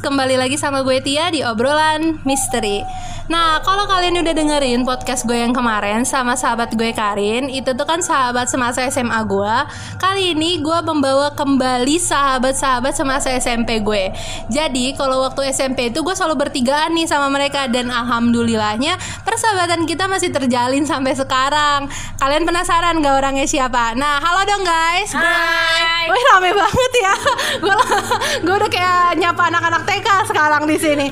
kembali lagi sama gue Tia di obrolan misteri. Nah, kalau kalian udah dengerin podcast gue yang kemarin sama sahabat gue Karin, itu tuh kan sahabat semasa SMA gue. Kali ini gue membawa kembali sahabat-sahabat semasa SMP gue. Jadi, kalau waktu SMP itu gue selalu bertigaan nih sama mereka dan alhamdulillahnya persahabatan kita masih terjalin sampai sekarang. Kalian penasaran gak orangnya siapa? Nah, halo dong guys. Hai. Wih, rame banget ya. Gue udah kayak nyapa anak-anak TK sekarang di sini.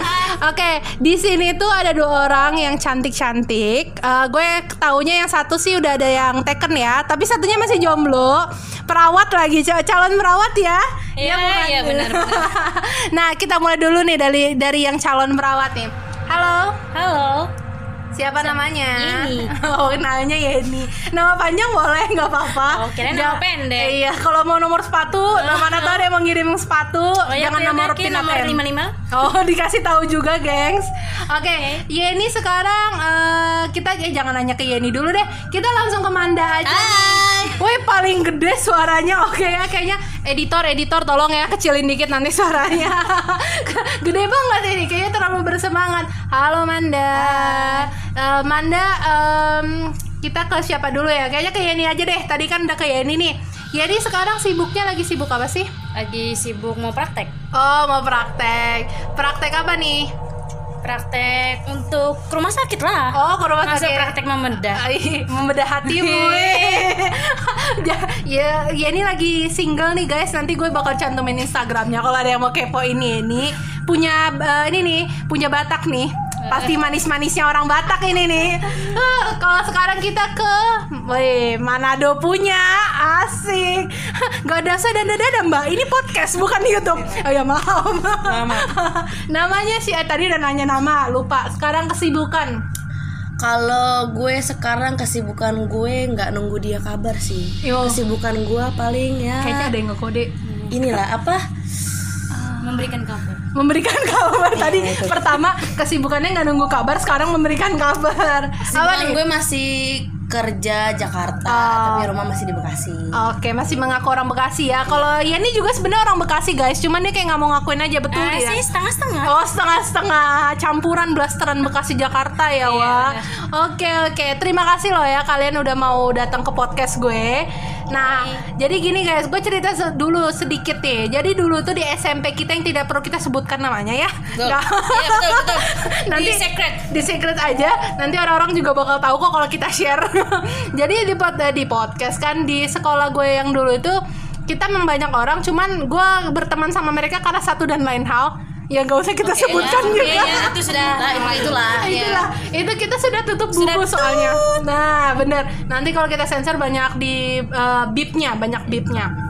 Oke, di sini tuh ada dua orang yang cantik-cantik. Eh, gue taunya yang satu sih udah ada yang taken ya, tapi satunya masih jomblo. Perawat lagi, cal- calon perawat ya. Iya, iya, benar, benar. nah, kita mulai dulu nih dari dari yang calon perawat nih. Halo, Halo. Siapa namanya? Yeni. Oh, namanya Yeni. Nama panjang boleh, nggak apa-apa. Oh, Jangan- nama pendek. Iya, kalau mau nomor sepatu, mana tahu ada yang mau ngirim sepatu, Oh, ya, jangan oke, nomor pin nomor ATM. 55. Oh, dikasih tahu juga, gengs. Oke, Yeni sekarang eh, kita eh, jangan nanya ke Yeni dulu deh. Kita langsung ke Manda aja. Hai. Woi, paling gede suaranya. Oke ya, kayaknya editor, editor tolong ya kecilin dikit nanti suaranya. gede banget ini, kayaknya terlalu bersemangat. Halo Manda. Eh, Manda, em, kita ke siapa dulu ya? Kayaknya ke Yeni aja deh. Tadi kan udah ke Yeni nih. Yeni sekarang sibuknya lagi sibuk apa sih? Lagi sibuk mau praktek. Oh, mau praktek. Praktek apa nih? Praktek untuk ke rumah sakit lah. Oh, ke rumah Masa sakit. praktek membedah. Membedah hatimu. ya, ya, ya ini lagi single nih guys. Nanti gue bakal cantumin Instagramnya kalau ada yang mau kepo ini ini punya eh, ini nih punya Batak nih. Pasti manis-manisnya orang Batak ini nih. Eh, kalau sekarang kita ke, weh Manado punya, asik. Gak ada saya dan dada mbak. Ini podcast bukan YouTube. Oh ya maaf. Namanya sih eh, tadi udah nanya nama, lupa. Sekarang kesibukan. Kalau gue sekarang kesibukan gue nggak nunggu dia kabar sih. Yo. Kesibukan gue paling ya Kayaknya ada yang ngekode. inilah apa? Memberikan kabar. memberikan kabar. Tadi pertama kesibukannya nggak nunggu kabar sekarang memberikan kabar. Apa nih? gue masih kerja Jakarta, Oh. tapi rumah masih di Bekasi. Oke masih mengaku orang Bekasi ya. Kalau Yeni juga sebenarnya orang Bekasi guys. Cuman dia kayak nggak mau ngakuin aja betul Eh, ya sih setengah-setengah. Oh setengah-setengah. Campuran blasteran Bekasi Jakarta ya wah Oke oke. Terima kasih loh ya kalian udah mau datang ke podcast gue Nah jadi gini guys gue cerita se- dulu sedikit nih Jadi dulu tuh di SMP kita yang tidak perlu kita sebutkan namanya ya Betul. Nggak- Iya, betul, betul. Nanti Di secret. di secret aja nanti orang-orang juga bakal tahu kok kalau kita share jadi di pod di podcast kan di sekolah gue yang dulu itu kita membanyak orang cuman gue berteman sama mereka karena satu dan lain hal ya gak usah kita sebutkan ya, juga. Iya, iya, itu sudah Nah, itu itulah. Nah, itulah. Itu kita sudah tutup buku Sudah soalnya nah bener. Nanti kalau kita sensor banyak di eh, bipnya banyak bipnya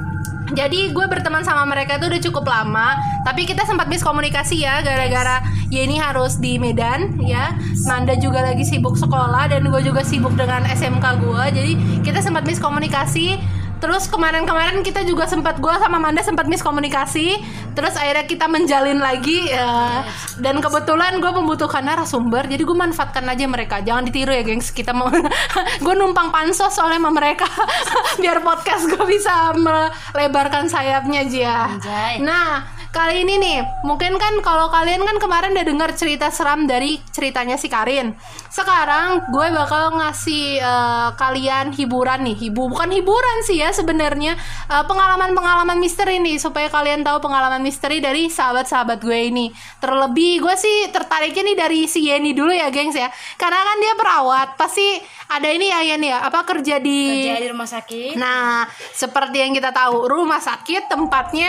jadi gue berteman sama mereka itu udah cukup lama tapi kita sempat miskomunikasi ya gara-gara Yeni harus di Medan ya. Manda juga lagi sibuk sekolah dan gue juga sibuk dengan SMK gue jadi kita sempat miskomunikasi Terus kemarin-kemarin kita juga sempat gue sama Manda sempat miskomunikasi. Terus akhirnya kita menjalin lagi ya. dan kebetulan gue membutuhkan narasumber, jadi gue manfaatkan aja mereka. Jangan ditiru ya, gengs. Kita mau gue numpang pansos soalnya sama mereka biar podcast gue bisa melebarkan sayapnya aja. Anjay. Nah, kali ini nih, mungkin kan kalau kalian kan kemarin udah dengar cerita seram dari ceritanya si Karin. Sekarang gue bakal ngasih eh, kalian hiburan nih, hibu bukan hiburan sih ya sebenarnya Eh, pengalaman-pengalaman misteri nih supaya kalian tahu pengalaman misteri dari sahabat-sahabat gue ini. Terlebih gue sih tertariknya nih dari si Yeni dulu ya, gengs ya. Karena kan dia perawat, pasti ada ini ya Yeni ya, apa kerja di kerja di rumah sakit. Nah, seperti yang kita tahu, rumah sakit tempatnya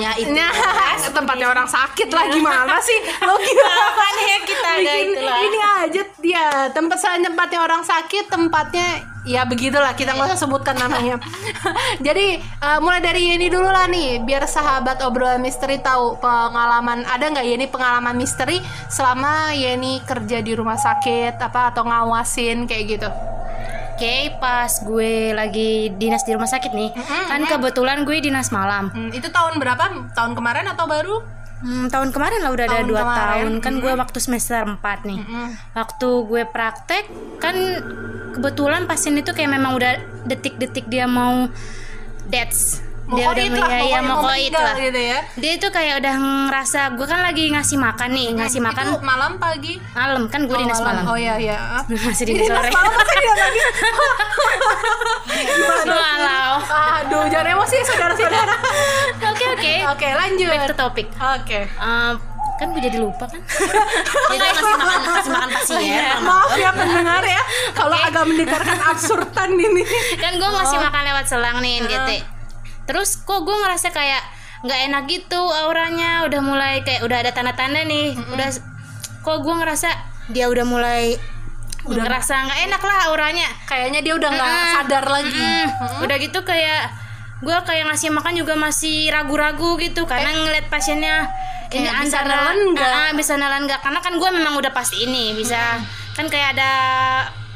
Ya itu. Nah, tempatnya orang sakit lah gimana sih? Lo gimana? Apa nih ya kita ada itulah. ini aja dia tempat saya tempatnya orang sakit tempatnya ya begitulah kita nggak usah sebutkan namanya jadi eh, mulai dari ini dulu lah nih biar sahabat obrolan misteri tahu pengalaman ada nggak Yeni pengalaman misteri selama Yeni kerja di rumah sakit apa atau ngawasin kayak gitu Oke, pas gue lagi dinas di rumah sakit nih, kan kebetulan gue dinas malam. Hmm, itu tahun berapa? Tahun kemarin atau baru? Hmm, tahun kemarin lah udah ada Tahun dua kemarin. tahun. Kan gue waktu semester 4 nih. Waktu gue praktek kan kebetulan pasien itu kayak memang udah detik-detik dia mau deaths dia udah lah, ya, ya, mau mau koit lah gitu ya. dia itu kayak udah ngerasa gue kan lagi ngasih makan nih ngasih makan Itu malam pagi. malam kan gue dinas malam. Oh iya iya. masih Dinas dinas sore. malam masa dinas malam Aduh, jangan emosi saudara-saudara. oke oke. Oke, lanjut. back to topic. Oke. Eh, kan gue jadi lupa kan? Jadi ngasih makan ngasih makan pasien Maaf ya pendengar ya, kalau agak mendengarkan absurdan ini. kan gue ngasih makan lewat selang nih NGT terus kok gue ngerasa kayak nggak enak gitu auranya udah mulai kayak udah ada tanda-tanda nih udah kok gue ngerasa dia udah mulai udah ngerasa nggak enak lah auranya Kayaknya dia udah nggak Mm-mm. sadar lagi. Mm-mm. udah gitu kayak gue kayak ngasih makan juga masih ragu-ragu gitu karena ngeliat pasiennya ini Kayak bisa antara nelen nggak? Ah, bisa nelen nggak karena kan gue memang udah pasti ini bisa kan kayak ada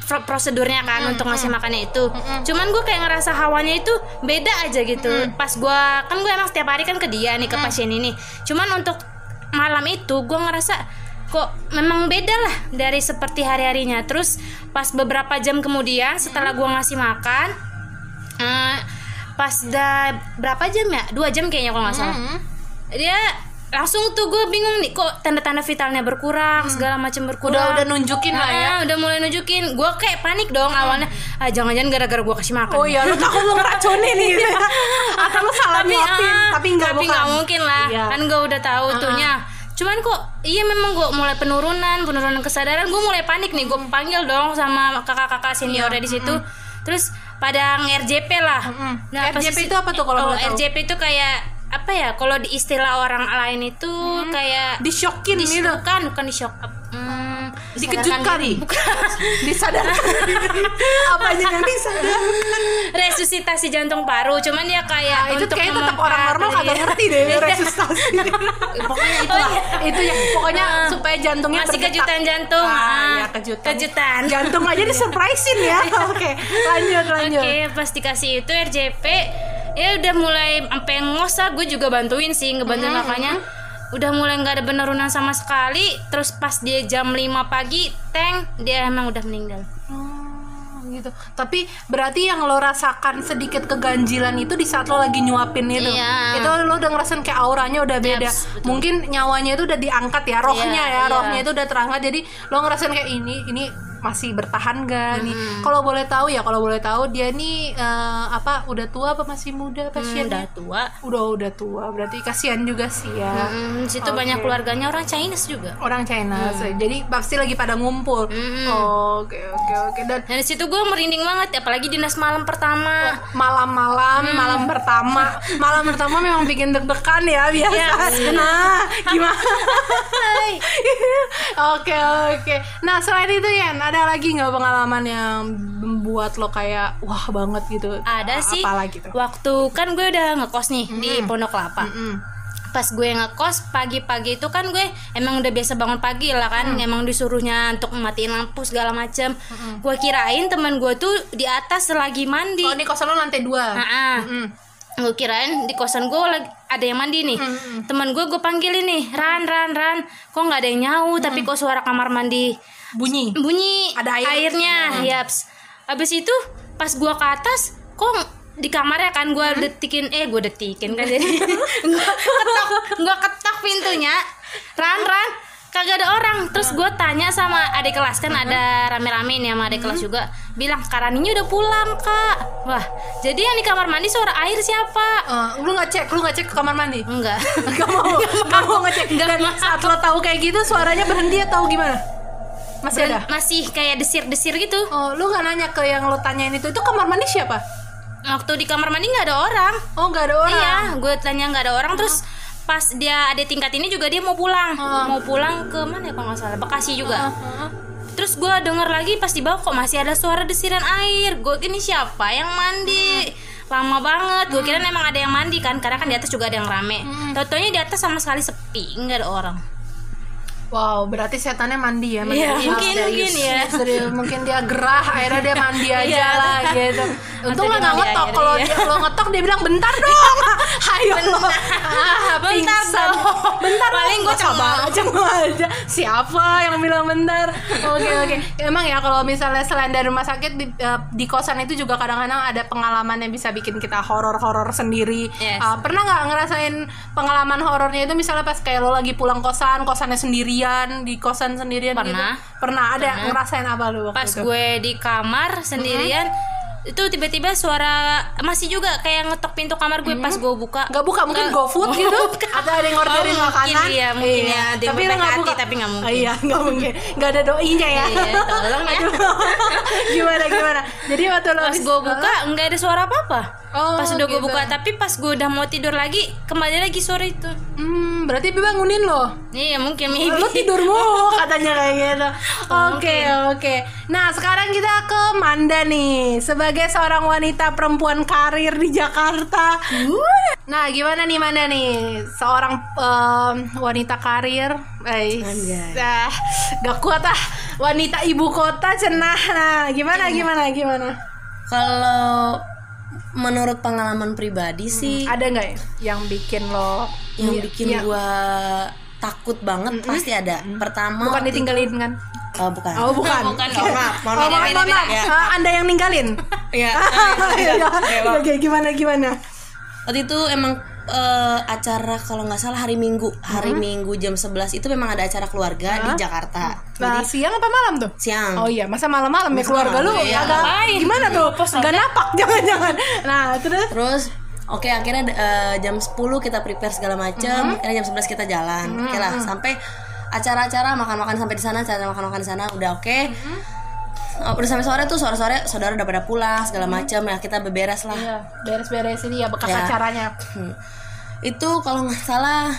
prosedurnya kan untuk ngasih makannya itu. Cuman gue kayak ngerasa hawanya itu beda aja gitu. Pas gue kan gue emang setiap hari kan ke dia nih ke pasien ini. Cuman untuk malam itu gue ngerasa kok memang beda lah dari seperti hari harinya terus pas beberapa jam kemudian setelah gue ngasih makan eh, pas dah berapa jam ya? Dua jam kayaknya kalau nggak salah. Mm. dia langsung tuh gue bingung nih kok tanda-tanda vitalnya berkurang segala macam berkurang. Udah udah nunjukin lah ya. Ah, udah mulai nunjukin. Gue kayak panik dong awalnya. Ah jangan-jangan gara-gara gue kasih makan. Oh iya, lu takut lu ngeracunin nih. Gitu ya. Atau lu salah nyuapin, ah, tapi enggak tapi bukan. nggak mungkin lah. Iya. kan gue udah tahu tuhnya. Cuman kok iya memang gue mulai penurunan penurunan kesadaran. Gue mulai panik nih gue panggil dong sama kakak-kakak senior Iya, di situ. Terus pada nge-RJP lah. RJP posisi- itu apa tuh kalau oh? RJP itu kayak apa ya kalau di istilah orang lain itu kayak Disyokin dis- gitu. bukan bukan di shock hmm, Dikejutkan. bukan Disadarkan. Apanya yang disadarkan? resusitasi jantung paru cuman dia kayak Ah, itu untuk kayak tetap orang normal kagak ngerti deh resistasi. pokoknya itu Oh, lah iya. itu ya pokoknya supaya jantungnya masih berdetak. kejutan jantung Ah, Ah, ya kejutan. kejutan Jantung aja disurprisein ya. Oke, lanjut lanjut. Oke, pas dikasih itu RJP, ya udah mulai sampai ngos lah. Gue juga bantuin sih, ngebantuin Hmm, kakaknya. Udah mulai nggak ada penurunan sama sekali. Terus pas dia jam 5 pagi, tank dia emang udah meninggal. Oh, gitu. Tapi berarti yang lo rasakan sedikit keganjilan itu di saat lo lagi nyuapin itu. Iya. Itu lo udah ngerasain kayak auranya udah beda. Yaps, betul. Mungkin nyawanya itu udah diangkat ya, rohnya Iya, ya, iya. rohnya itu udah terangkat. Jadi lo ngerasain kayak ini, ini masih bertahan gak nih? Kalau boleh tahu ya, kalau boleh tahu dia nih eh, apa udah tua apa masih muda Hmm, pasiennya? udah tua. udah udah tua berarti kasihan juga sih ya Hmm, situ Oke. banyak keluarganya orang Chinese juga. orang China Hmm. jadi pasti lagi pada ngumpul oke oke oke dan Dan di situ gue merinding banget, apalagi dinas malam pertama. malam-malam Hmm. malam pertama malam pertama memang bikin deg-degan ya biasa Iya. nah gimana oke oke nah selain itu ada lagi nggak pengalaman yang membuat lo kayak wah banget gitu? Ada sih. apalah gitu Waktu kan gue udah ngekos nih di Pondok Kelapa. Mm. pas gue ngekos pagi-pagi itu kan gue emang udah biasa bangun pagi lah kan. Emang disuruhnya untuk matiin lampu segala macem. Gue kirain teman gue tuh di atas lagi mandi. Oh ini kosan lo lantai dua? Nah, Mm. gue kirain di kosan gue lagi ada yang mandi nih. Teman gue gue panggilin nih ran ran ran kok nggak ada yang nyau? Tapi kok suara kamar mandi bunyi. Bunyi. Ada air. airnya. Yaps. Habis itu pas gua ke atas kok di kamarnya kan gua detikin eh gua detikin kan jadi. Gua ketok gua ketok pintunya. Ran ran. Kagak ada orang. Terus gua tanya sama adik kelas kan ada rame-rame nih sama adik kelas juga. Bilang karaninya udah pulang kak. Wah jadi yang di kamar mandi suara air siapa? Eh, lu nggak cek lu nggak cek ke kamar mandi? Enggak. Gak mau, gak mau ngecek. Dan saat lo tahu kayak gitu suaranya berhenti atau gimana? Masih ada? masih kayak desir-desir gitu Oh, lu gak nanya ke yang lo tanyain itu Itu kamar mandi siapa? waktu di kamar mandi nggak ada orang Oh gak ada orang Iya, gue tanya nggak ada orang terus pas dia ada tingkat ini juga dia mau pulang, mau pulang ke mana ya kalau nggak salah Bekasi juga. Heeh. Terus gue denger lagi pas di bawah kok masih ada suara desiran air. Gue ini siapa yang mandi? Lama banget. Gue kira emang ada yang mandi kan, karena kan di atas juga ada yang rame. Tau-taunya di atas sama sekali sepi, nggak ada orang. Wow, berarti setannya mandi ya? Iya, mungkin mungkin ya. Serius, mungkin dia gerah, akhirnya dia mandi aja Iya. lah gitu. Untung lo dia gak mandi ngetok. air, Kalau iya. dia lo ngetok dia bilang bentar dong. Ayo lo. Ah, bentar dong. bentar Paling sabar cengeng. aja aja siapa yang bilang bentar oke oke emang ya kalau misalnya selain dari rumah sakit di, eh, di kosan itu juga kadang-kadang ada pengalaman yang bisa bikin kita horor-horor sendiri Yes. Ah, pernah nggak ngerasain pengalaman horornya itu misalnya pas kayak lo lagi pulang kosan kosannya sendirian di kosan sendirian gitu. Pernah. pernah. Ada ngerasain apa lu waktu pas itu? gue di kamar sendirian itu tiba-tiba suara masih juga kayak ngetok pintu kamar gue pas gue buka. Nggak buka mungkin GoFood gitu? Atau ada yang orderin Oh, makanan? iya, mungkin ya, ada yang tapi nggak hati, buka? tapi nggak mungkin. Iya nggak mungkin. Nggak ada doinya ya? Iya, tolong ya. gimana gimana? Jadi waktu lo pas gue buka nggak ada suara apa-apa. Oh, pas udah gue gitu. buka tapi pas gue udah mau tidur lagi kembali lagi suara itu. Hmm, berarti bangunin lo? Iya mungkin maybe. Lo tidur mulu katanya kayak gitu. Oke oke. Nah sekarang kita ke Manda nih sebagai seorang wanita perempuan karir di Jakarta. Nah gimana nih Manda nih? Seorang em, wanita karir. Eh ah, gak kuat ah. Wanita ibu kota cenah. Nah gimana gimana gimana? Kalau menurut pengalaman pribadi sih ada nggak ya yang bikin lo yang Iya, bikin iya. gua takut banget pasti ada. Pertama bukan ditinggalin kan Oh, bukan. oh bukan maaf, Oh, maaf. maaf. ya. Ah, anda yang ninggalin. Iya, Oke, gimana gimana? Waktu itu emang eh, acara kalau nggak salah hari Minggu, hari Minggu jam 11 itu memang ada acara keluarga di Jakarta. Nah, siang apa malam tuh? Siang. Oh iya, masa malam-malam ya keluarga lu Iya. agak gimana tuh? Gak napak jangan-jangan. Nah, terus Terus oke akhirnya eh, jam 10 kita prepare segala macam, akhirnya jam 11 kita jalan. Oke lah, sampai acara-acara makan-makan sampai di sana, acara makan-makan di sana udah oke. Oh, udah sampai sore tuh sore-sore saudara udah pada pulang segala macam ya kita beberes lah. Iya, beres-beres ini ya bekas Ya. acaranya. Hmm. Itu kalau nggak salah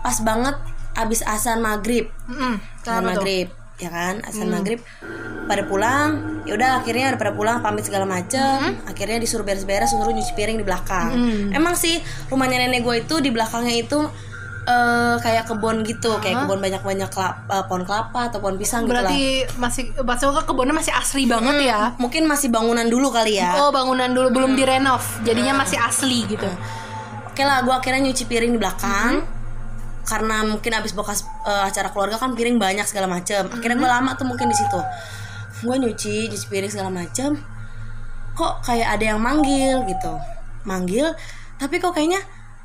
pas banget abis asan maghrib. Mm-mm. Asan maghrib ya kan asan maghrib pada pulang ya udah akhirnya udah pada pulang pamit segala macem akhirnya disuruh beres-beres suruh nyuci piring di belakang emang sih rumahnya nenek gue itu di belakangnya itu eh, kayak kebun gitu kayak kebun banyak-banyak kelapa, pohon kelapa atau pohon pisang gitu lah Berarti masih maksudnya kebunnya masih asli banget ya. mungkin masih bangunan dulu kali ya Oh, bangunan dulu belum direnov. Jadinya masih asli gitu. Oke lah, gue akhirnya nyuci piring di belakang karena mungkin abis bekas eh, acara keluarga kan piring banyak segala macem. Akhirnya gue lama tuh mungkin di situ. Gue nyuci, nyuci piring segala macem. Kok kayak ada yang manggil gitu, manggil. Tapi kok kayaknya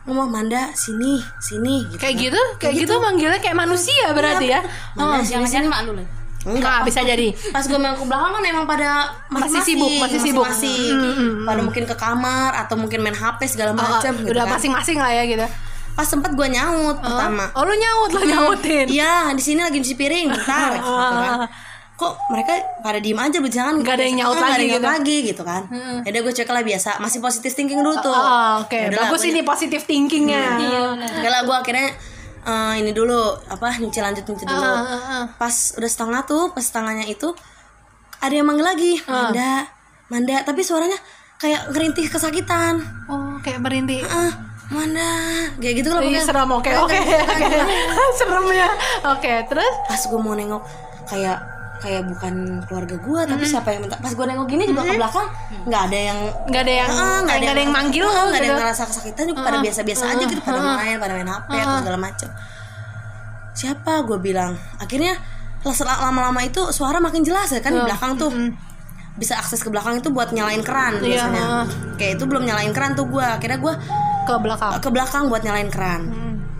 ngomong Manda sini, sini gitu. Kayak gitu, kayak gitu manggilnya kayak manusia berarti ya. Oh, jangan-jangan mak lu Enggak bisa jadi. Pas gue main ke belakang kan emang pada Masih masing-masing, sibuk, masih sibuk. masing-masing. Pada mungkin ke kamar atau mungkin main HP segala Oh, macem. gitu udah kan. masing-masing lah ya gitu. Pas sempet gue nyaut pertama. Oh, lu nyaut lo nyautin. Iya, di sini lagi cuci piring, bentar. gitu kan. Kok mereka pada diem aja jangan Nggak ada yang nyaut lagi gitu. lagi gitu kan. Ya udah gue cek lah biasa, masih positif thinking dulu tuh. Oh, oke. Ya udahlah, Bagus ini positif thinkingnya. Oke lah gue akhirnya eh, ini dulu apa nyuci lanjut nyuci dulu. Ah, ah, ah. Pas udah setengah tuh, pas setengahnya itu ada yang manggil lagi, Ah. Manda, Manda, tapi suaranya kayak ngerintih kesakitan. Oh, kayak merintih. Ah, Manda, kayak gitu lah Ih, pokoknya. serem oke oke oke. serem ya oke terus pas gue mau nengok kayak kayak bukan keluarga gue tapi siapa yang minta? Pas gue nengok gini juga ke belakang nggak ada yang nggak ada yang Ah, nggak ada yang manggil ah, nggak ada gitu. yang ngerasa kesakitan juga pada biasa-biasa aja gitu pada main pada main hp atau segala macem. Siapa? Gue bilang. Akhirnya setelah lama-lama itu suara makin jelas ya kan di belakang tuh. Bisa akses ke belakang itu buat nyalain keran Iya, biasanya. Kayak itu belum nyalain keran tuh gue akhirnya gue ke belakang. Ke belakang buat nyalain keran.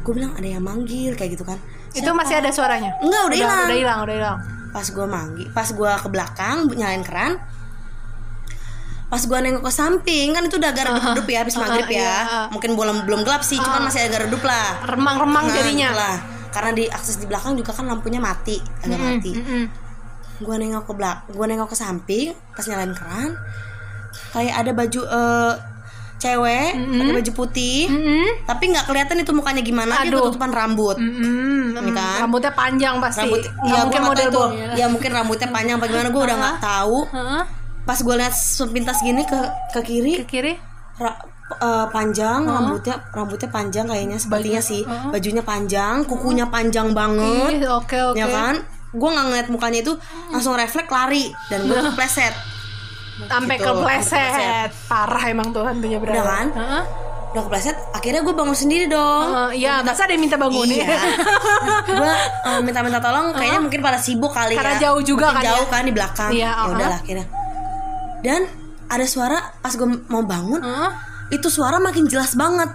Gue bilang ada yang manggil kayak gitu kan. Itu masih ada suaranya? Enggak udah hilang. udah hilang udah hilang pas gue manggi pas gue ke belakang nyalain keran. Pas gue nengok ke samping kan itu udah agak redup-redup ya habis maghrib ya. iya. mungkin belum belum gelap sih cuman masih agak redup lah. Remang-remang Nah, jadinya. lah karena di akses di belakang juga kan lampunya mati agak mati. Mm-mm. gue nengok ke belak gue nengok ke samping pas nyalain keran kayak ada baju eh, cewek pakai baju putih Mm-mm. tapi nggak kelihatan itu mukanya gimana dia Aduh. tutupan rambut. Mm-mm. Iya kan? rambutnya panjang pasti. Rambut ya mungkin model tuh. ya mungkin rambutnya panjang apa gimana gue udah nggak tahu. Pas gue lihat sepintas gini ke ke kiri ke kiri? ra- eh, panjang rambutnya rambutnya panjang kayaknya sepertinya sih. Bajunya panjang kukunya panjang banget. Ih, oke oke. Ya kan? Gue nggak ngeliat mukanya itu langsung refleks lari dan gue kepleset sampai Gitu, kepleset parah emang tuh hantunya berada Udah kan? Heeh. udah kepleset akhirnya gue bangun sendiri dong Eh, Iya, masa ada yang minta bangun Iya. gue eh, minta-minta tolong kayaknya mungkin pada sibuk kali Karena ya jauh juga Mungkin kan jauh ya. kan di belakang Iya, ya uh-uh. udah lah akhirnya dan ada suara pas gue mau bangun Heeh. itu suara makin jelas banget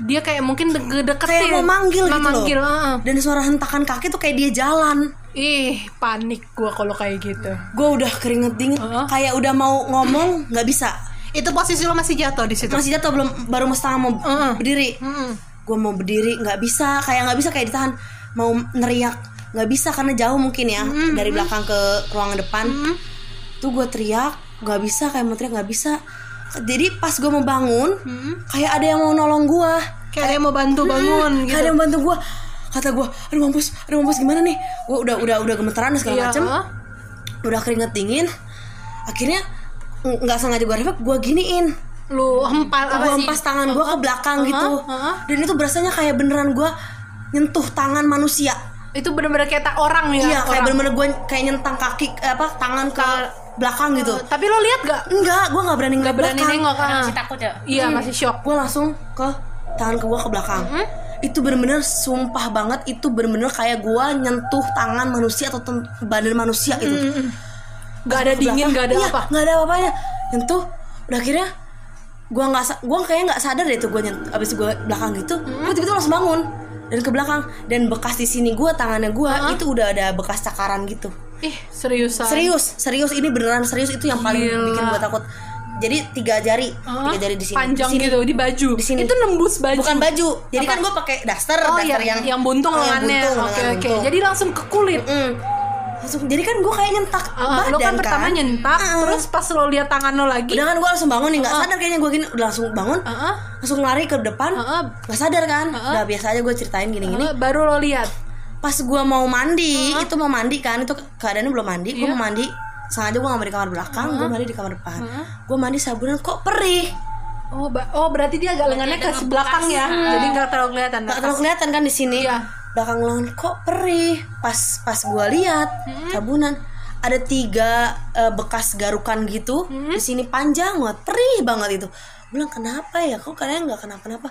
Dia kayak mungkin de deketin kayak mau manggil gitu manggil, loh heeh. dan suara hentakan kaki tuh kayak dia jalan Ih, panik gua kalau kayak gitu. gue udah keringet dingin Uh-uh. kayak udah mau ngomong nggak bisa Itu posisi lo masih jatuh di situ. masih jatuh belum baru mau setengah mau Uh-uh. berdiri Mm-mm. gue mau berdiri nggak bisa kayak nggak bisa kayak ditahan mau neriak nggak bisa karena jauh mungkin ya dari belakang ke ruangan depan tuh gue teriak nggak bisa kayak mau teriak nggak bisa jadi pas gue mau bangun kayak ada yang mau nolong gue Kayak ada yang mau bantu bangun gitu. kayak ada yang bantu gue kata gue aduh mampus aduh mampus gimana nih? Gue udah udah udah gemeteran dan segala Iya, macem. udah keringet dingin. Akhirnya ng- nggak sengaja gue refleks gue giniin. Lu hempal apa gue sih? hempas tangan gue ke belakang gitu. heeh. dan itu berasanya kayak beneran gue nyentuh tangan manusia. Itu bener-bener kayak tak orang ya. iya kayak bener-bener gue kayak nyentang kaki eh, apa tangan ke belakang gitu. Tapi lo lihat gak? enggak gue nggak berani Gak ngeliat berani belakang. nengok kan? masih takut ya? Iya, masih shock. gue langsung ke tangan ke gue ke belakang itu bener-bener sumpah banget itu bener-bener kayak gue nyentuh tangan manusia atau badan manusia itu Gak ada dingin, gak ada Iya, apa. nggak ada apa-apanya. Nyentuh udah akhirnya gue nggak gue kayak nggak sadar deh tuh gue nyent abis gue belakang gitu gue tiba-tiba langsung bangun dan ke belakang. Dan bekas di sini gue tangannya gue itu udah ada bekas cakaran gitu. Ih, seriusan. serius serius ini beneran serius itu yang paling Gila. bikin gue takut jadi tiga jari tiga jari di sini Panjang di sini. gitu di baju. Di sini. Itu nembus baju. bukan baju jadi kan gue pakai daster Oh daster iya, yang yang, buntung Oh, yang lengannya. buntung, Oke oke. buntung. Jadi langsung ke kulit. Mm. langsung jadi kan gue kayak nyentak Uh, badan lo kan pertama nyentak, Uh-uh. terus pas lo lihat tangan lo lagi, udah kan gue langsung bangun nih nggak sadar kayaknya gue gini udah langsung bangun Heeh. langsung lari ke depan nggak sadar kan udah biasa aja gue ceritain gini-gini Heeh, baru lo lihat. pas gue mau mandi itu mau mandi kan itu keadaannya belum mandi gue Iya. mau mandi sengaja gue nggak mau di kamar belakang gue mandi di kamar depan. Gue mandi sabunan kok perih? Oh, oh berarti dia agak lengannya ke belakang ya, jadi nggak terlalu kelihatan. nggak terlalu kelihatan kan di sini? Iya. belakang lengan kok perih? Pas pas gue lihat sabunan ada tiga eh, bekas garukan gitu di sini panjang banget perih banget itu. Gua bilang kenapa ya? Kok kalian nggak kenapa-napa?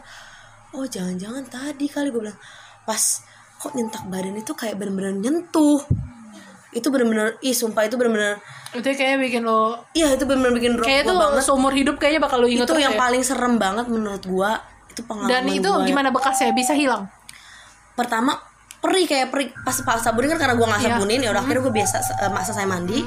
Oh jangan-jangan tadi kali gue bilang. Pas kok nyentak badan itu kayak bener-bener nyentuh itu bener-bener ih sumpah itu bener-bener Itu kayaknya bikin lo, iya itu bener-bener bikin drop kayak itu gua banget seumur hidup kayaknya bakal lo inget itu yang ya. paling serem banget menurut gua itu pengalaman Dan itu gua ya. gimana bekasnya bisa hilang? pertama perih kayak perih pas pas sabunin kan karena gua nggak Iya. sabunin ya udah akhirnya gue biasa eh, masa saya mandi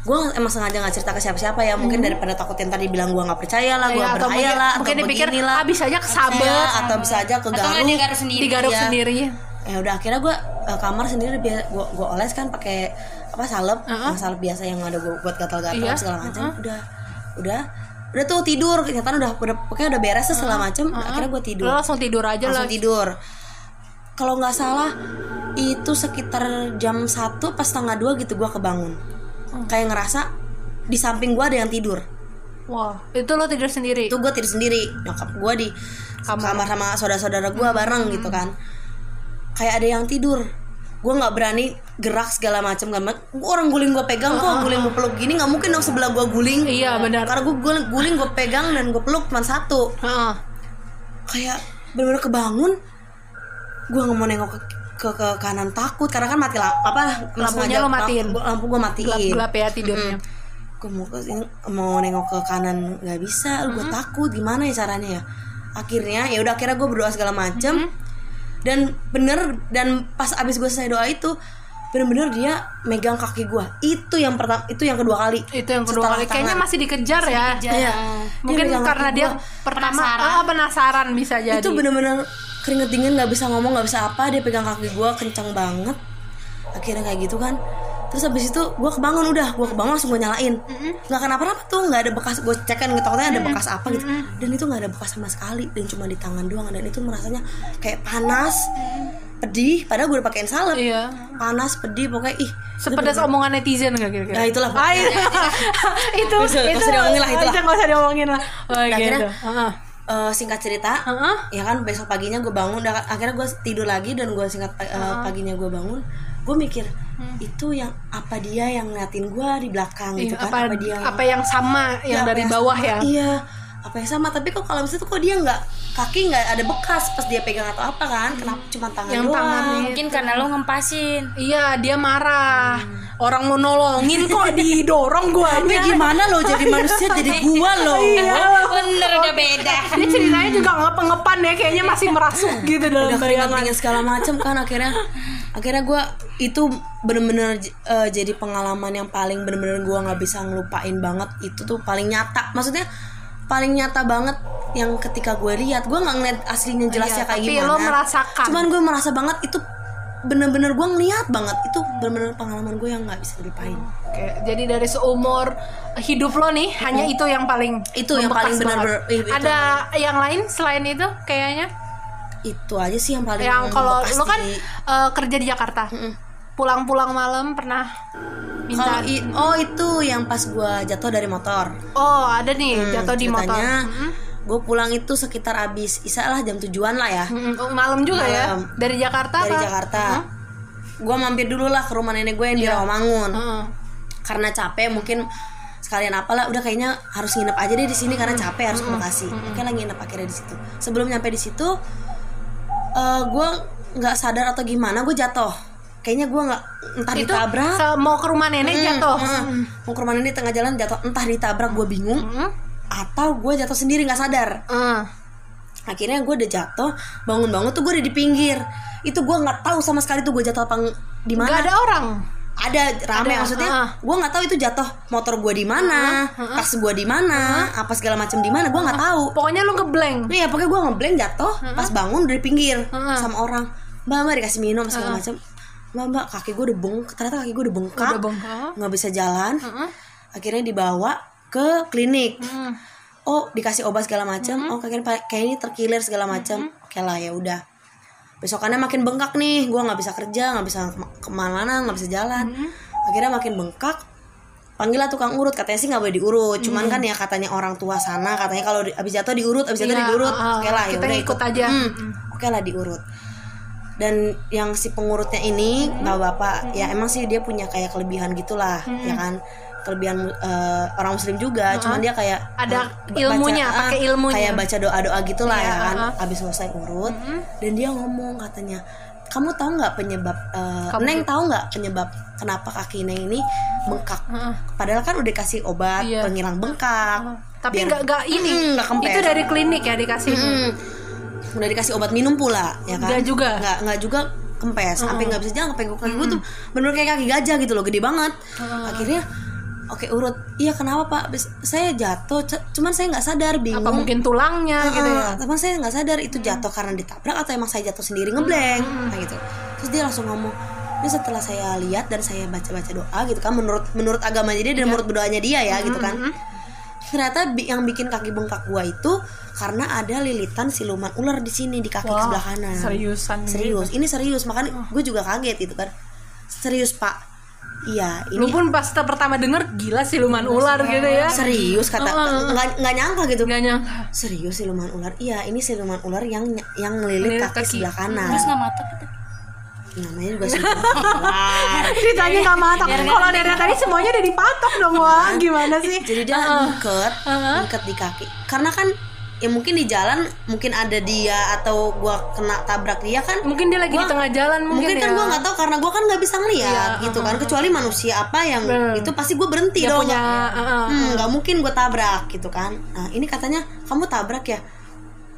gua emang sengaja nggak cerita ke siapa-siapa ya mungkin daripada takut yang tadi bilang gua nggak percaya lah gua Ya, atau mungkin, lah mungkin atau dipikir lah ah bisa aja kesabet, Ya, atau bisa aja atau kegaruk nggak dia garuk sendiri digaruk Iya. sendiri. ya udah akhirnya gue kamar sendiri biar gue gue oles kan pakai apa salep. Uh-uh. yang salep biasa yang ada gua buat gatal-gatal Iya, segala macam udah udah udah tuh tidur. Ternyata udah udah pokoknya udah beres tuh segala macam akhirnya gue tidur. Lo langsung tidur aja lah. langsung tidur. Kalau nggak salah itu sekitar jam satu pas setengah dua gitu gue kebangun. Hmm. kayak ngerasa di samping gue ada yang tidur. Wah, itu lo tidur sendiri. itu gue tidur sendiri. Nyokap gue di kamar, sama saudara-saudara gue bareng gitu kan kayak ada yang tidur. Gue nggak berani gerak segala macam Gua orang guling gue pegang kok guling gue peluk gini nggak mungkin dong sebelah gue guling. Iya benar. karena gue guling, guling gue pegang dan gue peluk cuma satu. Heeh. kayak benar-benar kebangun gue nggak mau nengok ke, ke, ke kanan takut karena kan mati lampu apa Lampunya lo matiin. lampu, gue matiin. Gelap-gelap ya tidurnya. gue mau ke sini mau nengok ke kanan nggak bisa gue takut gimana ya caranya ya? Akhirnya ya udah akhirnya gue berdoa segala macem dan bener dan pas abis gue selesai doa itu bener-bener dia megang kaki gue itu yang pertama itu yang kedua kali Itu yang kedua kali. Kayaknya masih dikejar ya. Iya. Mungkin Dia karena dia gua. pertama Penasaran. ah, penasaran bisa jadi. itu bener-bener keringet dingin nggak bisa ngomong nggak bisa apa dia pegang kaki gue kencang banget akhirnya kayak gitu kan terus habis itu gue kebangun udah gue kebangun langsung gue nyalain nggak kenapa-napa tuh nggak ada bekas gue cek kan takutnya ada bekas apa gitu dan itu nggak ada bekas sama sekali dan cuma di tangan doang dan itu merasanya kayak panas pedih padahal gue udah pakein salep Iya. panas pedih pokoknya ih Sepedas omongan netizen gak kira-kira? Nah, itulah. Ah, iya. itu nggak itu usah diomongin lah, itulah. Itu nggak usah diomongin lah. Oh, Nah, gitu. akhirnya- Heeh. Eh, singkat cerita Heeh. ya kan besok paginya gue bangun akhirnya gue tidur lagi dan gue singkat pa- eh, paginya gue bangun gue mikir itu yang apa dia yang ngeliatin gue di belakang Iya, gitu kan apa, dia apa yang sama yang Ya, apa dari yang bawah sama? ya? iya apa yang sama tapi kok kalau misalnya tuh kok dia nggak kaki nggak ada bekas pas dia pegang atau apa kan kenapa cuma tangan Yang doang tangan. Mungkin karena lo ngempasin. Iya, dia marah. Orang mau nolongin kok didorong gua tapi gimana lo jadi manusia jadi gua lo Bener udah beda. Ini ceritanya juga ngep-ngepan ya, kayaknya masih merasuk gitu dalam udah bayangan. segala macam kan akhirnya akhirnya gue itu bener-bener eh, jadi pengalaman yang paling bener-bener gue nggak bisa ngelupain banget. Itu tuh paling nyata. Maksudnya paling nyata banget yang ketika gue lihat. Gue nggak ngeliat aslinya jelasnya Iya, kayak tapi gimana. lo merasakan. cuman gue merasa banget itu bener-bener gue ngeliat banget. Itu bener-bener pengalaman gue yang nggak bisa dilupain. Oke, jadi dari seumur hidup lo nih, hanya itu yang paling Itu yang paling benar-benar- yang Ada yang lain selain itu kayaknya? Itu aja sih yang paling yang kalau lo kan eh, kerja di Jakarta. Pulang-pulang malam pernah minta oh itu yang pas gue jatuh dari motor Oh, ada nih Hmm, jatuh di motor. Mm-mm. gue pulang itu sekitar abis isa lah jam tujuan lah ya. Oh, malam juga ya? Malam. Dari Jakarta dari apa? Jakarta gue mampir dulu lah ke rumah nenek gue yang di Iya. Rawamangun Heeh. karena capek mungkin sekalian apalah udah kayaknya harus nginep aja deh di sini karena capek harus ke Bekasi oke lah nginep akhirnya di situ sebelum nyampe di situ eh gue nggak sadar atau gimana gue jatuh kayaknya gue nggak entah Itu ditabrak mau ke rumah nenek Mm, jatuh. mm. mau ke rumah nenek di tengah jalan jatuh entah ditabrak gue bingung Mm. atau gue jatuh sendiri nggak sadar Mm. akhirnya gue udah jatuh bangun-bangun tuh gue udah di pinggir itu gue nggak tahu sama sekali tuh gue jatuh apa di mana Nggak ada orang. Ada rame. Ada, maksudnya ah. gue nggak tahu itu jatuh motor gue di mana tas gue di mana apa segala macam di mana gue nggak tahu. Pokoknya lu ngeblank. Iya pokoknya gue ngeblank jatuh pas bangun udah di pinggir Heeh. sama orang. Mbak mbak dikasih minum segala macam mbak mbak kaki gue udah bengkak. Ternyata kaki gue udah bengkak. Nggak bisa jalan. Heeh. akhirnya dibawa ke klinik. Mm. oh dikasih obat segala macam oh kayaknya kayak ini terkilir segala macam oke lah ya udah besokannya makin bengkak nih gue nggak bisa kerja nggak bisa kema- ke mana-mana nggak bisa jalan. Akhirnya makin bengkak panggil lah tukang urut. Katanya sih nggak boleh diurut cuman kan ya katanya orang tua sana katanya kalau abis jatuh diurut abis jatuh Iya, diurut. uh, oke lah ya kita udah ikut. aja. Hmm, Mm. oke lah diurut dan yang si pengurutnya ini bapak-bapak ya emang sih dia punya kayak kelebihan gitulah ya kan kelebihan eh, orang muslim juga cuman dia kayak Ada eh, ilmunya, ah, pakai ilmunya. kayak baca doa-doa gitulah Iya, ya kan ah. habis selesai urut dan dia ngomong katanya kamu tahu nggak penyebab eh, Kamu- neng tahu nggak penyebab kenapa kaki neng ini bengkak Heeh. padahal kan udah dikasih obat Iya. penghilang bengkak Tapi Biar- nggak nggak ini. Mm, kempes. itu dari klinik ya dikasih. Mm. Udah dikasih obat minum pula ya kan? Nggak juga? nggak nggak juga kempes. Sampai nggak bisa jalan sampai kaki gue tuh bener kayak kaki gajah gitu loh gede banget. Akhirnya oke urut. Iya kenapa pak? Saya jatuh cuman saya nggak sadar bingung. Apa mungkin tulangnya gitu ya? Ah, teman saya nggak sadar itu jatuh karena ditabrak atau emang saya jatuh sendiri ngeblank nah gitu. Terus dia langsung ngomong ini setelah saya lihat dan saya baca-baca doa gitu kan menurut menurut agamanya dia dan menurut doanya dia ya gitu kan. Ternyata yang bikin kaki bengkak gua itu karena ada lilitan siluman ular di sini di kaki Wah, sebelah kanan seriusan gitu. serius ini serius makanya gue juga kaget gitu kan serius pak iya Lu ini pun pas pertama denger gila siluman ular gitu ya. serius kata nggak nggak nyangka gitu Gak nyangka. serius siluman ular iya ini siluman ular yang yang ngelilit Ngelilit kaki, kaki. sebelah kanan Terus nggak mata kita. namanya juga siluman ular Ditanya nggak mata. Kalau dari tadi semuanya udah dipatok dong wah. Gimana sih? jadi dia diikat diikat di kaki karena kan ya mungkin di jalan mungkin ada dia atau gua kena tabrak dia kan Mungkin dia lagi di Gua- tengah jalan mungkin, mungkin kan ya. gua nggak tahu karena gua kan nggak bisa ngeliat Iya, gitu kan kecuali manusia apa yang Bener. itu pasti gua berhenti Dia dong punya uh-uh. Hmm, nggak mungkin gue tabrak gitu kan nah ini katanya kamu tabrak ya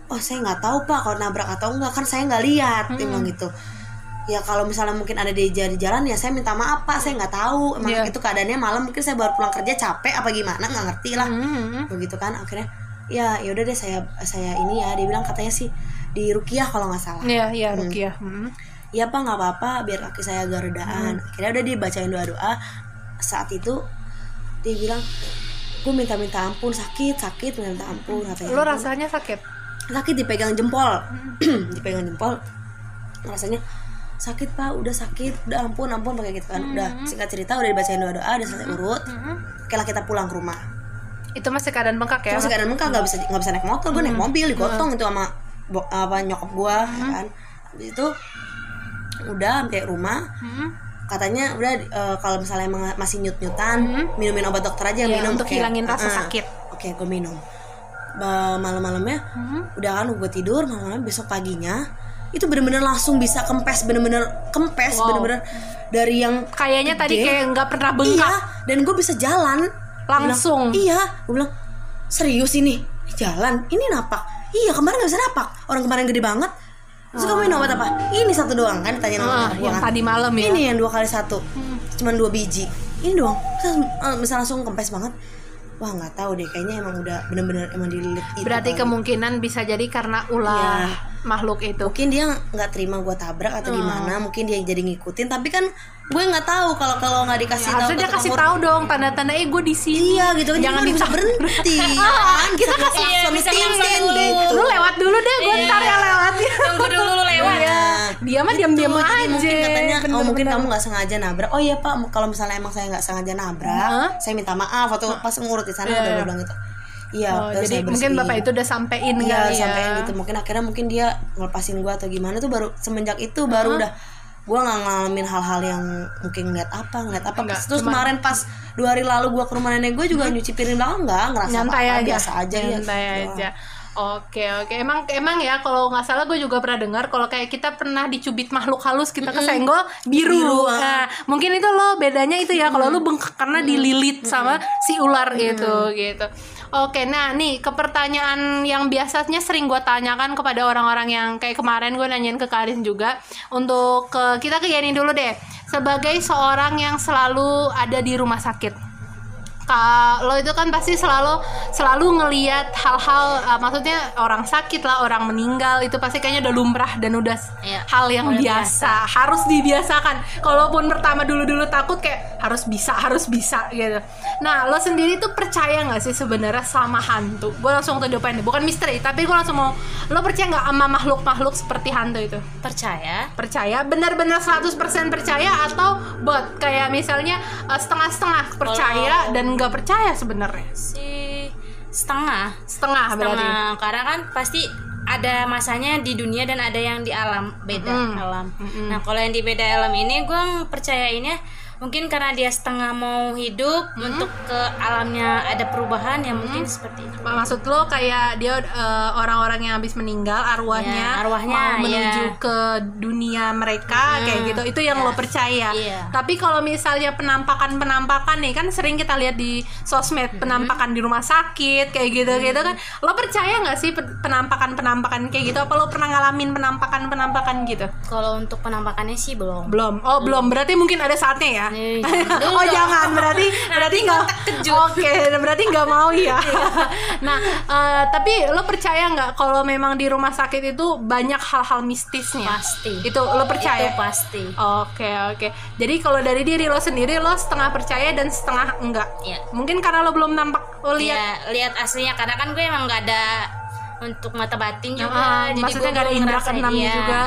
oh saya nggak tahu pak kalau nabrak atau enggak kan saya nggak lihat dia bilang gitu ya kalau misalnya mungkin ada di di jalan ya saya minta maaf pak saya nggak tahu emang Iya. itu keadaannya malam mungkin saya baru pulang kerja capek apa gimana nggak ngerti lah Hmm. begitu kan akhirnya ya yaudah deh saya saya ini ya dia bilang katanya sih di rukiah kalau nggak salah. Iya, iya Rukiah. Hmm. Iya pak nggak apa-apa biar kaki saya agak redaan akhirnya udah dibacain doa-doa. Saat itu dia bilang gue minta-minta ampun sakit sakit minta ampun katanya Lu rasanya sakit? sakit dipegang jempol. Dipegang jempol. Rasanya sakit pak udah sakit udah ampun ampun pakai gitu kan. Udah singkat cerita udah dibacain doa-doa udah selesai urut. Oke lah kita pulang ke rumah Itu masih keadaan bengkak ya? Terus keadaan bengkak nggak bisa nggak bisa naik motor gue naik mobil digotong itu sama bo- apa nyokap gue kan Habis itu udah sampai rumah Hmm. katanya udah eh, kalau misalnya emang masih nyut nyutan minumin obat dokter aja Iya, minum untuk Oke. hilangin rasa Heeh. sakit. oke gue minum malam-malamnya Mhm. udah kan gue tidur malam-malam besok paginya itu bener-bener langsung bisa kempes bener-bener kempes Wow. bener-bener dari yang Kayaknya tadi kayak nggak pernah iya bengkak. dan gue bisa jalan Langsung. Bilang, iya. Gue bilang serius ini? Jalan. Ini napak. Iya kemarin nggak bisa napak. Orang kemarin gede banget. Terus kamu minum obat apa? Ini satu doang kan? Ditanya sama Ah, anak gua yang kan. tadi malam ya. ini yang dua kali satu. Cuman dua biji. Ini doang. Terus, eh, bisa langsung kempes banget wah nggak tahu deh kayaknya emang udah bener-bener emang dililit itu Berarti kemungkinan bisa jadi karena ulah Iya. makhluk itu. mungkin dia nggak terima gue tabrak atau Hmm. gimana mungkin dia jadi ngikutin tapi kan gue nggak tahu kalau kalau nggak dikasih tahu Harusnya dia kasih tahu dong tanda-tanda eh gue di sini. Iya gitu kan Jangan bisa berhenti ya kan Kita kasih Iya, dulu. gitu Lu lewat dulu deh, gue Iya. ntar ya lewat. Tunggu dulu lu lewat. Iya. Dia mah diam-diam Tuh, aja. mungkin katanya oh Bener-bener. mungkin kamu nggak sengaja nabrak oh iya pak kalau misalnya emang saya nggak sengaja nabrak Hah? saya minta maaf atau pas ngurut di sana Iya, udah iya. bilang gitu iya Oh, jadi mungkin bapak itu udah sampein Iya kali ya. sampai gitu mungkin akhirnya mungkin dia ngelepasin gua atau gimana tuh baru semenjak itu baru udah gua nggak ngalamin hal-hal yang mungkin ngeliat apa ngeliat apa Nggak, terus cuman- kemarin pas dua hari lalu gua ke rumah nenek gue juga nyuci piring belakang nggak ngerasa nyantai apa, aja biasa aja ya nyantai aja Oke oke. Emang emang ya kalau nggak salah gue juga pernah dengar kalau kayak kita pernah dicubit makhluk halus kita kesenggol biru, Biru, ah. Nah, mungkin itu lo bedanya itu ya kalau lo bengkak karena dililit sama si ular gitu gitu. Oke, nah nih ke pertanyaan yang biasanya sering gue tanyakan kepada orang-orang yang kayak kemarin gue nanyain ke Karin juga. Untuk ke kita ke Yani dulu deh. Sebagai seorang yang selalu ada di rumah sakit kalau itu kan pasti selalu selalu ngeliat hal-hal uh, maksudnya orang sakit lah orang meninggal itu pasti kayaknya udah lumrah dan udah Iya, hal yang udah biasa harus dibiasakan. Kalaupun pertama dulu-dulu takut kayak harus bisa harus bisa gitu. Nah lo sendiri tuh percaya nggak sih sebenarnya sama hantu? Gue langsung point deh. bukan misteri tapi gue langsung mau lo percaya nggak sama makhluk-makhluk seperti hantu itu? Percaya? percaya? Benar-benar 100% percaya atau buat kayak misalnya uh, setengah-setengah percaya dan nggak percaya sebenarnya Si setengah. setengah berarti Setengah. Karena kan pasti ada masanya di dunia dan ada yang di alam beda Mm-mm. alam. Nah kalau yang di beda alam ini gue percayainnya mungkin karena dia setengah mau hidup untuk ke alamnya ada perubahan ya mungkin seperti itu. maksud lo kayak dia uh, orang-orang yang habis meninggal arwahnya Ya, arwahnya, mau menuju ya. ke dunia mereka kayak gitu. Itu yang lo percaya. Iya. tapi kalau misalnya penampakan penampakan nih kan sering kita lihat di sosmed penampakan di rumah sakit kayak gitu gitu kan. Lo percaya nggak sih penampakan penampakan kayak gitu? Apa lo pernah ngalamin penampakan penampakan gitu? Kalau untuk penampakannya sih belum. belum. Oh belum. Berarti mungkin ada saatnya ya Nih, oh jangan berarti berarti nggak oke berarti nggak mau ya nah eh, tapi lo percaya nggak kalau memang di rumah sakit itu banyak hal-hal mistisnya Pasti. itu lo percaya Itu pasti. Oke oke. Jadi kalau dari diri lo sendiri lo setengah percaya dan setengah enggak. Iya. Mungkin karena lo belum nampak lo lihat. Lihat lihat aslinya karena kan gue emang nggak ada untuk mata batin juga. Ah, jadi maksudnya gak ada ngerasain, keenamnya iya. juga.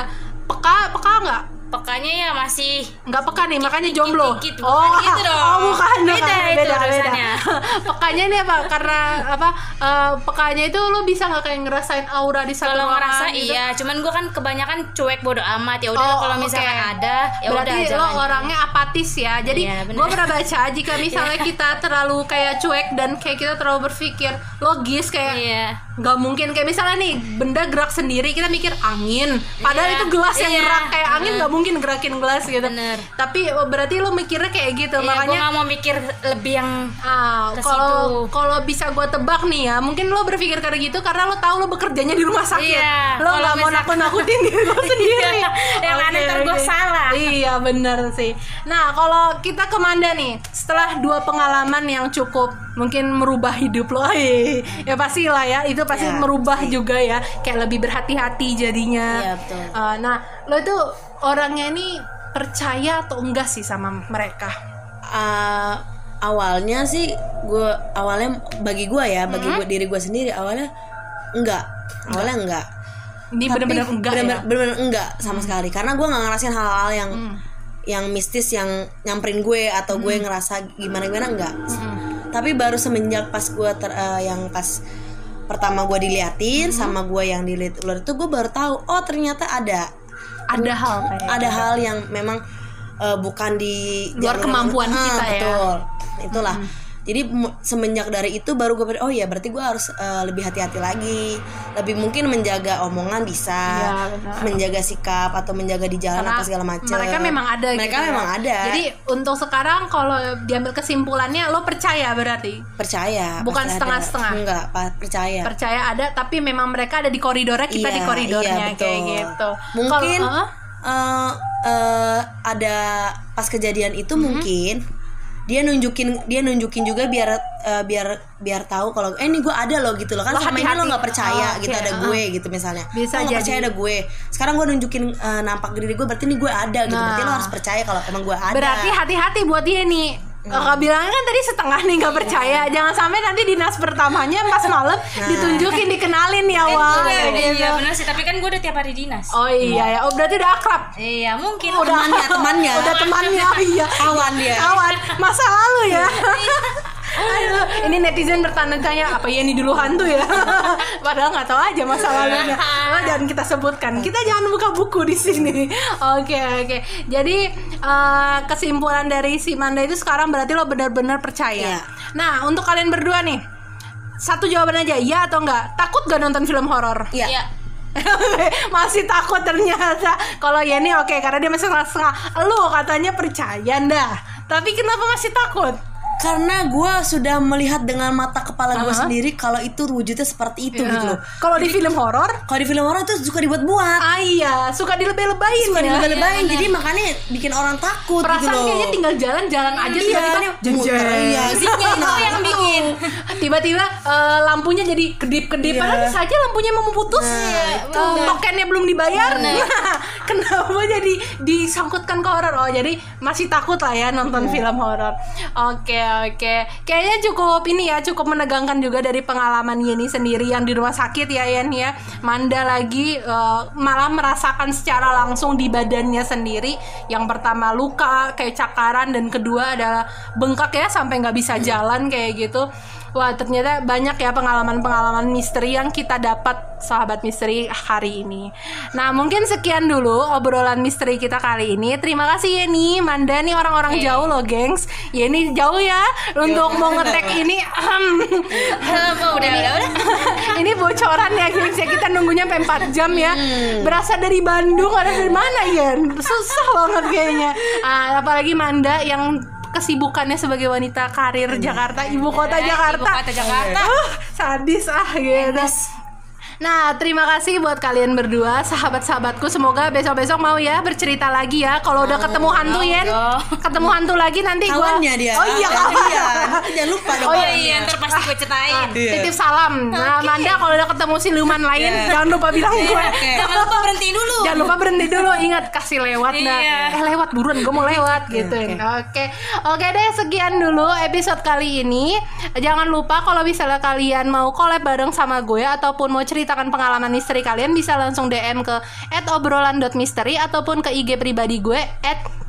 Peka peka nggak? Pekanya ya masih Nggak peka nih makanya jomblo. dikit, bukan gitu dong. Oh bukan Beda bukan. itu beda beda. Pekanya ini apa? Karena apa? eh, pekanya itu lo bisa nggak kayak ngerasain aura di satu Kalau ngerasa gitu? iya, cuman gue kan kebanyakan cuek bodo amat ya udah Oh, kalau oke. misalkan ada ya Berarti udah lo jangan. orangnya apatis ya. Jadi Iya, gue pernah baca jika misalnya kita terlalu kayak cuek dan kayak kita terlalu berpikir logis kayak Iya. nggak mungkin kayak misalnya nih benda gerak sendiri kita mikir angin padahal Iya, itu gelas yang iya. gerak kayak angin nggak mungkin gerakin gelas gitu Bener. tapi oh, berarti lo mikirnya kayak gitu Iya, gue makanya nggak mau mikir lebih yang ah, kalau situ. kalau bisa gue tebak nih ya mungkin lo berpikir kayak gitu karena lo tahu lo bekerjanya di rumah sakit Iya, lo nggak mau nakut nakutin diri lo sendiri Iya, yang aneh gua oke. salah. iya bener sih nah kalau kita ke Manda nih setelah dua pengalaman yang cukup mungkin merubah hidup lo ya pasti lah ya itu pasti Ya, merubah juga ya kayak lebih berhati-hati jadinya Iya, betul. Eh, nah lo itu orangnya ini percaya atau enggak sih sama mereka? Uh, awalnya sih gue awalnya bagi gue ya bagi Hmm? gua, diri gue sendiri awalnya enggak. Awalnya enggak. ini Tapi bener-bener enggak bener-bener, ya? Hmm. bener-bener enggak sama sekali. Karena gue nggak ngerasain hal-hal yang yang mistis yang nyamperin gue atau gue Hmm. ngerasa gimana gimana enggak. Tapi baru semenjak pas gue ter, eh, yang pas pertama gue diliatin Hmm. sama gue yang dilihat ular itu gue baru tahu oh ternyata ada ada hal kayak ada gitu. hal yang memang eh, bukan di Luar kemampuan Ah, kita ya. betul itulah jadi semenjak dari itu baru gue oh ya berarti gue harus eh, lebih hati-hati lagi lebih mungkin menjaga omongan bisa benar. menjaga sikap atau menjaga di jalan Karena apa segala macam mereka memang ada mereka gitu ya. memang ada jadi untuk sekarang kalau diambil kesimpulannya lo percaya berarti percaya Bukan setengah-setengah. enggak percaya percaya ada tapi memang mereka ada di koridornya kita Iya, di koridornya iya, betul. kayak gitu mungkin Heeh. eh, eh, ada pas kejadian itu Mm-hmm. mungkin dia nunjukin dia nunjukin juga biar eh, biar biar tahu kalau eh ini gue ada loh gitu loh. Kan Lo selama ini lo nggak percaya Oh, gitu oke, ada uh-uh. gue gitu misalnya. Bisa lo nggak jadi. percaya ada gue. Sekarang gue nunjukin eh, nampak diri gue berarti ini gue ada gitu. Berarti lo Nah. harus percaya kalau emang gue ada. Berarti hati-hati buat dia nih Kakak bilangnya kan tadi setengah nih nggak percaya. Jangan sampai nanti dinas pertamanya pas malam Ditunjukin, dikenalin ya awal. Iya, kayak gitu. iya benar sih, tapi kan gue udah tiap hari dinas. Oh iya ya, oh berarti udah akrab? Iya, mungkin. temannya temannya. Udah temannya, iya. Kawan dia. Kawan, masa lalu ya Aduh, ini netizen bertanya-tanya apa ya ini dulu hantu ya? Padahal nggak tahu aja masa lalunya. Oh, jangan kita sebutkan. Kita jangan buka buku di sini. Oke oke. Jadi eh, kesimpulan dari si Manda itu sekarang berarti lo benar-benar percaya. Iya. Nah untuk kalian berdua nih satu jawaban aja ya atau enggak takut gak nonton film horor iya Iya. masih takut ternyata kalau Yeni oke karena dia masih setengah lu katanya percaya dah tapi kenapa masih takut karena gue sudah melihat dengan mata kepala gue Uh-huh. sendiri kalau itu wujudnya seperti itu gitu loh. Kalau di film horor? Kalau di film horor itu suka dibuat-buat ah iya. Suka dilebay-lebayin suka ya. dilebay-lebayin. Jadi makanya bikin orang takut gitu perasaan loh. kayaknya tinggal jalan-jalan aja Iya, tiba-tiba muter, iya, musiknya itu yang bikin. Tiba-tiba eh, lampunya jadi kedip-kedip. Iya. padahal bisa aja lampunya mau putus. Nah, Eh, tokennya belum dibayar. Nah, kenapa jadi disangkutkan ke horor? Oh jadi masih takut lah ya nonton film horor. Oke oke. Kayaknya cukup ini ya cukup menegangkan juga dari pengalaman Yeni sendiri yang di rumah sakit ya Yen ya. Manda lagi eh, malah merasakan secara langsung di badannya sendiri. Yang pertama luka kayak cakaran dan kedua adalah bengkak ya sampai nggak bisa jalan kayak gitu Wah ternyata banyak ya pengalaman-pengalaman misteri yang kita dapat sahabat misteri hari ini. Nah mungkin sekian dulu obrolan misteri kita kali ini. Terima kasih Yeni, Manda nih orang-orang jauh loh gengs. Yeni jauh ya untuk mau ngetek ini. Apa udah udah udah. ini bocoran ya gengs ya kita nunggunya sampai 4 jam ya. Berasa dari Bandung ada dari mana ya? Susah banget kayaknya. Ah, apalagi Manda yang kesibukannya sebagai wanita karir Jakarta, ibu kota Eh, Jakarta. ibu kota Jakarta. Uh, sadis ah gitu. Nah, terima kasih buat kalian berdua, sahabat-sahabatku. Semoga besok-besok mau ya bercerita lagi ya. Kalau udah ketemu hantu Yen, dong. ketemu hantu lagi nanti gua kawannya dia Oh iya, Kawan jangan lupa dong Oh Oh kawannya. iya, ntar pasti gue ceritain. Iya. Titip salam. Nah, Manda kalau udah ketemu siluman lain, Iya. jangan lupa bilang gue. Oke. Jangan lupa berhenti dulu. Jangan lupa berhenti dulu, ingat kasih lewat dah. Iya. Eh lewat buruan, gue mau lewat gitu. Oke, oke deh sekian dulu episode kali ini. Jangan lupa kalau misalnya kalian mau collab bareng sama gue ataupun mau ceritakan pengalaman misteri kalian bisa langsung DM ke @obrolan.misteri ataupun ke IG pribadi gue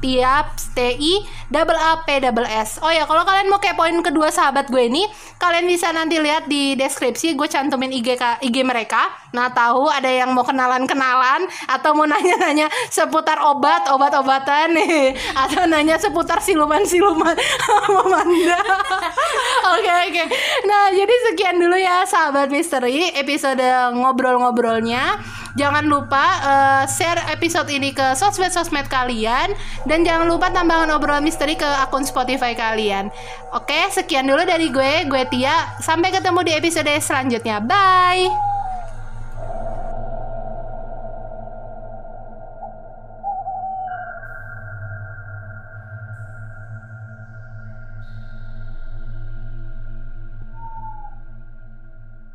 @tiapsti double a p double s. Oh ya, kalau kalian mau kepoin kedua sahabat gue ini, kalian bisa nanti lihat di deskripsi gue cantumin IG IG mereka. Nah, tahu ada yang mau kenalan-kenalan atau mau nanya-nanya seputar obat, obat-obatan nih atau nanya seputar siluman-siluman sama Manda. Oke, oke. Nah, jadi sekian dulu ya sahabat misteri episode ngobrol-ngobrolnya. Jangan lupa eh, share episode ini ke sosmed-sosmed kalian dan jangan lupa tambahan obrolan misteri ke akun Spotify kalian. Oke, sekian dulu dari gue, gue Tia. Sampai ketemu di episode selanjutnya. Bye.